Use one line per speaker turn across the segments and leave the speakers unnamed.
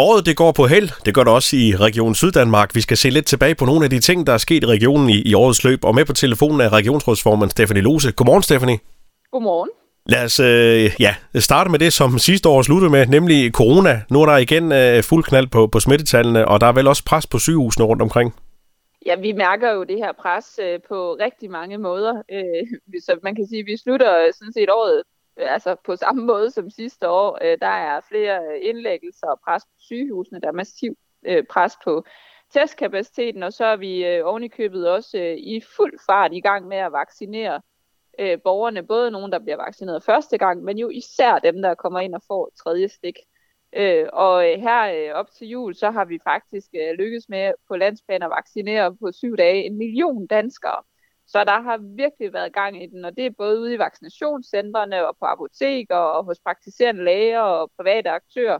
Året det går på held. Det gør det også i Region Syddanmark. Vi skal se lidt tilbage på nogle af de ting, der er sket i regionen i, i årets løb. Og med på telefonen er regionsrådsformand Stefanie Lose. Godmorgen, Stefanie.
Godmorgen.
Lad os øh, ja, starte med det, som sidste år sluttede med, nemlig corona. Nu er der igen øh, fuld knald på, på smittetallene, og der er vel også pres på sygehusene rundt omkring.
Ja, vi mærker jo det her pres øh, på rigtig mange måder. Øh, så man kan sige, at vi slutter sådan set året altså på samme måde som sidste år. Øh, der er flere øh, indlæggelser og pres på sygehusene. Der er massiv øh, pres på testkapaciteten, og så er vi øh, ovenikøbet også øh, i fuld fart i gang med at vaccinere øh, borgerne. Både nogen, der bliver vaccineret første gang, men jo især dem, der kommer ind og får tredje stik. Øh, og øh, her øh, op til jul, så har vi faktisk øh, lykkes med på landsplan at vaccinere på syv dage en million danskere. Så der har virkelig været gang i den, og det er både ude i vaccinationscentrene og på apoteker og hos praktiserende læger og private aktører.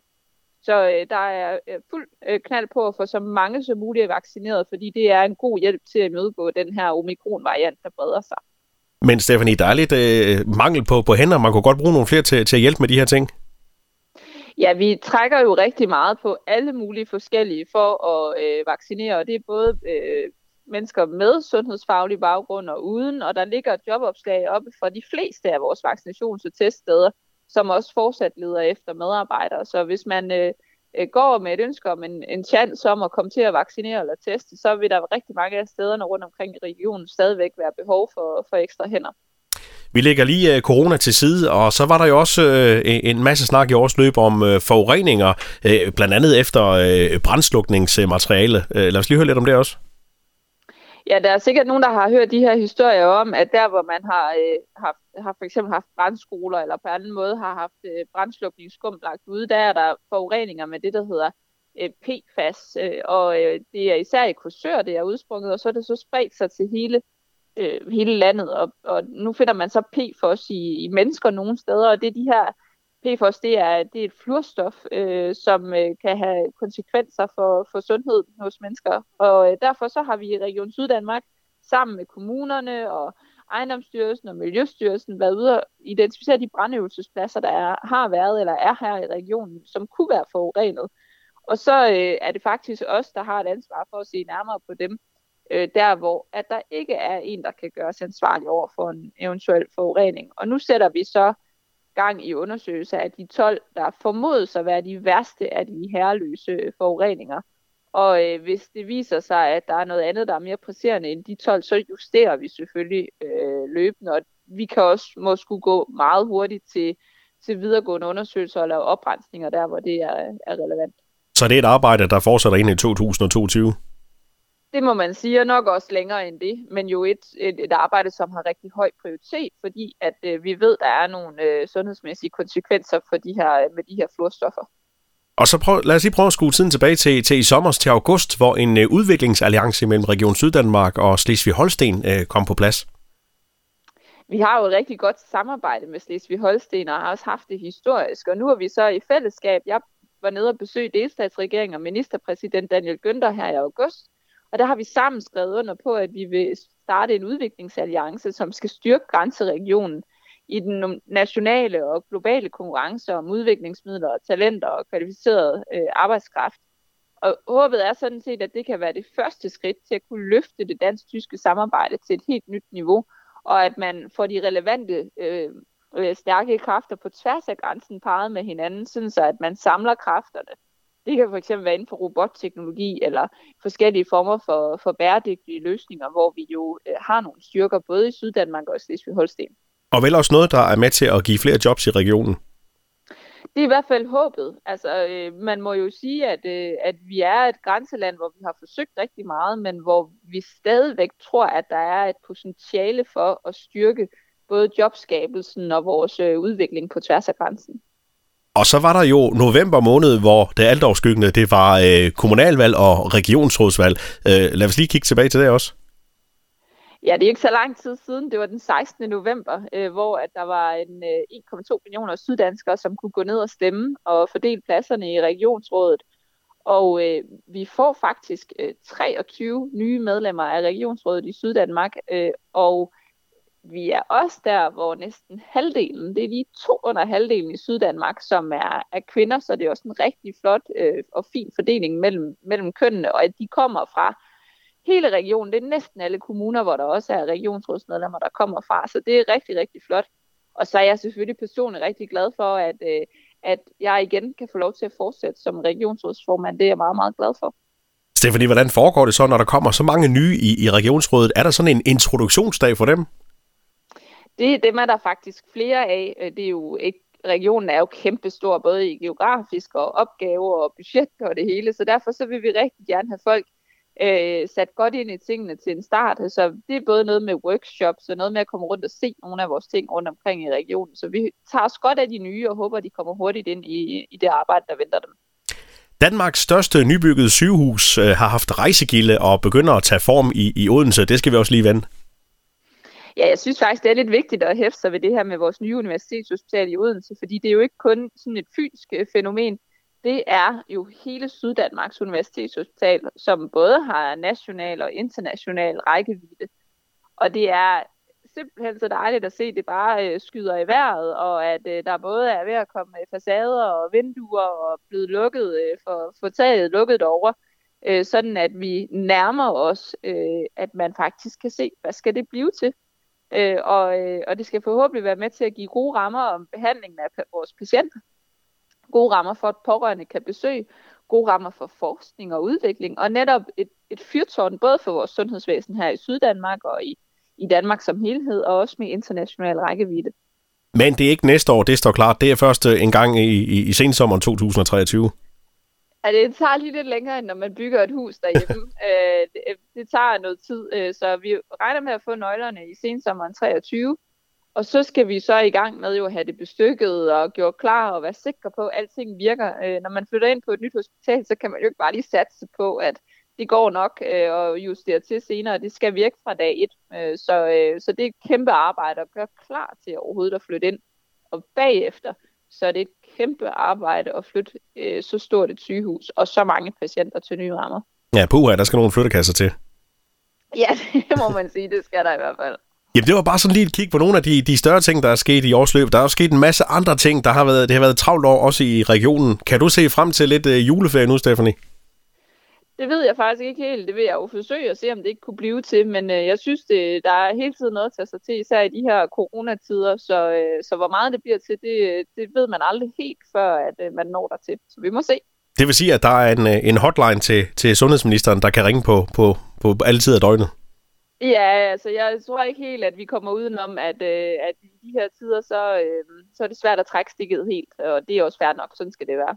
Så øh, der er øh, fuld øh, knald på at få så mange som muligt vaccineret, fordi det er en god hjælp til at imødegå den her omikron-variant, der breder sig.
Men Stefanie, der er lidt øh, mangel på, på hænder. Man kunne godt bruge nogle flere til, til at hjælpe med de her ting.
Ja, vi trækker jo rigtig meget på alle mulige forskellige for at øh, vaccinere, og det er både øh, mennesker med sundhedsfaglig baggrund og uden, og der ligger jobopslag oppe for de fleste af vores vaccinations- og teststeder, som også fortsat leder efter medarbejdere. Så hvis man øh, øh, går med et ønske om en, en chance om at komme til at vaccinere eller teste, så vil der rigtig mange af stederne rundt omkring i regionen stadigvæk være behov for, for ekstra hænder.
Vi lægger lige øh, corona til side, og så var der jo også øh, en masse snak i års løb om forureninger, blandt andet efter brandslukningsmateriale. lad os lige høre lidt om det også.
Ja, der er sikkert nogen, der har hørt de her historier om, at der, hvor man har, øh, haft, har for eksempel haft brændskoler, eller på anden måde har haft øh, brandslukningsskum lagt ude, der er der forureninger med det, der hedder øh, PFAS, øh, og øh, det er især i kursør, det er udsprunget, og så er det så spredt sig til hele, øh, hele landet, og, og nu finder man så PFAS i, i mennesker nogle steder, og det er de her PFOS det er, det er et fluorstof, øh, som øh, kan have konsekvenser for, for sundheden hos mennesker. Og øh, derfor så har vi i Region Syddanmark sammen med kommunerne og ejendomsstyrelsen og Miljøstyrelsen været ude og identificere de brandøvelsespladser, der er, har været eller er her i regionen, som kunne være forurenet. Og så øh, er det faktisk os, der har et ansvar for at se nærmere på dem, øh, der hvor at der ikke er en, der kan gøres ansvarlig over for en eventuel forurening. Og nu sætter vi så gang i undersøgelser af de 12, der formodes at være de værste af de herreløse forureninger. Og øh, hvis det viser sig, at der er noget andet, der er mere presserende end de 12, så justerer vi selvfølgelig øh, løbende. Og vi kan også måske gå meget hurtigt til, til videregående undersøgelser og lave oprensninger der, hvor det er, er relevant.
Så det er et arbejde, der fortsætter ind i 2022?
Det må man sige, og nok også længere end det, men jo et, et, et arbejde, som har rigtig høj prioritet, fordi at øh, vi ved, der er nogle øh, sundhedsmæssige konsekvenser for de her, med de her fluorstoffer.
Og så prøv, lad os lige prøve at skue tiden tilbage til, til i sommer til august, hvor en øh, udviklingsalliance mellem Region Syddanmark og Slesvig-Holsten øh, kom på plads.
Vi har jo et rigtig godt samarbejde med Slesvig-Holsten og har også haft det historisk, og nu er vi så i fællesskab. Jeg var nede og besøge delstatsregeringen og ministerpræsident Daniel Günther her i august, og der har vi sammen skrevet under på, at vi vil starte en udviklingsalliance, som skal styrke grænseregionen i den nationale og globale konkurrence om udviklingsmidler, og talenter og kvalificeret øh, arbejdskraft. Og håbet er sådan set, at det kan være det første skridt til at kunne løfte det dansk-tyske samarbejde til et helt nyt niveau, og at man får de relevante øh, øh stærke kræfter på tværs af grænsen parret med hinanden, sådan så at man samler kræfterne det kan fx være inden for robotteknologi eller forskellige former for, for bæredygtige løsninger, hvor vi jo øh, har nogle styrker både i Syddanmark og Slesvig-Holsten.
Og vel også noget, der er med til at give flere jobs i regionen?
Det er i hvert fald håbet. Altså, øh, man må jo sige, at, øh, at vi er et grænseland, hvor vi har forsøgt rigtig meget, men hvor vi stadigvæk tror, at der er et potentiale for at styrke både jobskabelsen og vores øh, udvikling på tværs af grænsen.
Og så var der jo november måned, hvor det altoverskyggende, det var øh, kommunalvalg og regionsrådsvalg. Øh, lad os lige kigge tilbage til det også.
Ja, det er ikke så lang tid siden. Det var den 16. november, øh, hvor at der var en øh, 1,2 millioner syddanskere, som kunne gå ned og stemme og fordele pladserne i regionsrådet. Og øh, vi får faktisk øh, 23 nye medlemmer af regionsrådet i Syddanmark, øh, og vi er også der, hvor næsten halvdelen, det er lige to under halvdelen i Syddanmark, som er, er kvinder, så det er også en rigtig flot øh, og fin fordeling mellem, mellem kønnene, og at de kommer fra hele regionen. Det er næsten alle kommuner, hvor der også er regionsrådsmedlemmer, der kommer fra, så det er rigtig, rigtig flot. Og så er jeg selvfølgelig personligt rigtig glad for, at, øh, at jeg igen kan få lov til at fortsætte som regionsrådsformand. Det er jeg meget, meget glad for.
Stefanie, hvordan foregår det så, når der kommer så mange nye i, i regionsrådet? Er der sådan en introduktionsdag for dem?
Det, dem er der faktisk flere af. Øh, det er jo ikke, regionen er jo kæmpestor, både i geografisk og opgaver og budget og det hele, så derfor så vil vi rigtig gerne have folk øh, sat godt ind i tingene til en start. Så det er både noget med workshops og noget med at komme rundt og se nogle af vores ting rundt omkring i regionen. Så vi tager os godt af de nye og håber, at de kommer hurtigt ind i, i det arbejde, der venter dem.
Danmarks største nybyggede sygehus øh, har haft rejsegilde og begynder at tage form i, i Odense. Det skal vi også lige vende.
Ja, jeg synes faktisk, det er lidt vigtigt at hæfte sig ved det her med vores nye universitetshospital i Odense, fordi det er jo ikke kun sådan et fynsk øh, fænomen. Det er jo hele Syddanmarks Universitetshospital, som både har national og international rækkevidde. Og det er simpelthen så dejligt at se, det bare øh, skyder i vejret, og at øh, der både er ved at komme øh, facader og vinduer og blevet lukket, øh, for, for taget lukket over, øh, sådan at vi nærmer os, øh, at man faktisk kan se, hvad skal det blive til. Øh, og, øh, og det skal forhåbentlig være med til at give gode rammer om behandlingen af vores patienter. Gode rammer for, at pårørende kan besøge. Gode rammer for forskning og udvikling. Og netop et, et fyrtårn både for vores sundhedsvæsen her i Syddanmark og i, i Danmark som helhed, og også med international rækkevidde.
Men det er ikke næste år, det står klart. Det er først øh, en gang i, i, i sensommeren 2023.
Ja, det tager lige lidt længere, end når man bygger et hus derhjemme. øh, det, det tager noget tid, øh, så vi regner med at få nøglerne i sensommeren 23. Og så skal vi så i gang med jo at have det bestykket og gjort klar og være sikre på, at alting virker. Øh, når man flytter ind på et nyt hospital, så kan man jo ikke bare lige satse på, at det går nok øh, og justere til senere. Det skal virke fra dag et. Øh, så, øh, så det er et kæmpe arbejde at gøre klar til overhovedet at flytte ind. Og bagefter, så er det et kæmpe arbejde at flytte øh, så stort et sygehus og så mange patienter til nye rammer.
Ja, puha, der skal nogle flyttekasser til.
Ja, det må man sige, det skal der i hvert fald.
Jamen, det var bare sådan lige et kig på nogle af de, de større ting, der er sket i årsløb. Der er også sket en masse andre ting, der har været, det har været travlt år også i regionen. Kan du se frem til lidt øh, juleferie nu, Stephanie?
Det ved jeg faktisk ikke helt. Det vil jeg jo forsøge at se, om det ikke kunne blive til. Men øh, jeg synes, det, der er hele tiden noget at tage sig til, især i de her coronatider. Så, øh, så hvor meget det bliver til, det, det ved man aldrig helt, før at øh, man når der til. Så vi må se.
Det vil sige, at der er en, øh, en hotline til, til sundhedsministeren, der kan ringe på, på, på alle tider af døgnet?
Ja, altså jeg tror ikke helt, at vi kommer udenom, at, øh, at i de her tider, så, øh, så er det svært at trække stikket helt. Og det er også fair nok. Sådan skal det være.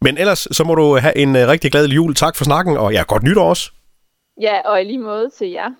Men ellers, så må du have en øh, rigtig glad jul. Tak for snakken, og ja, godt nytår også.
Ja, og i lige måde til jer.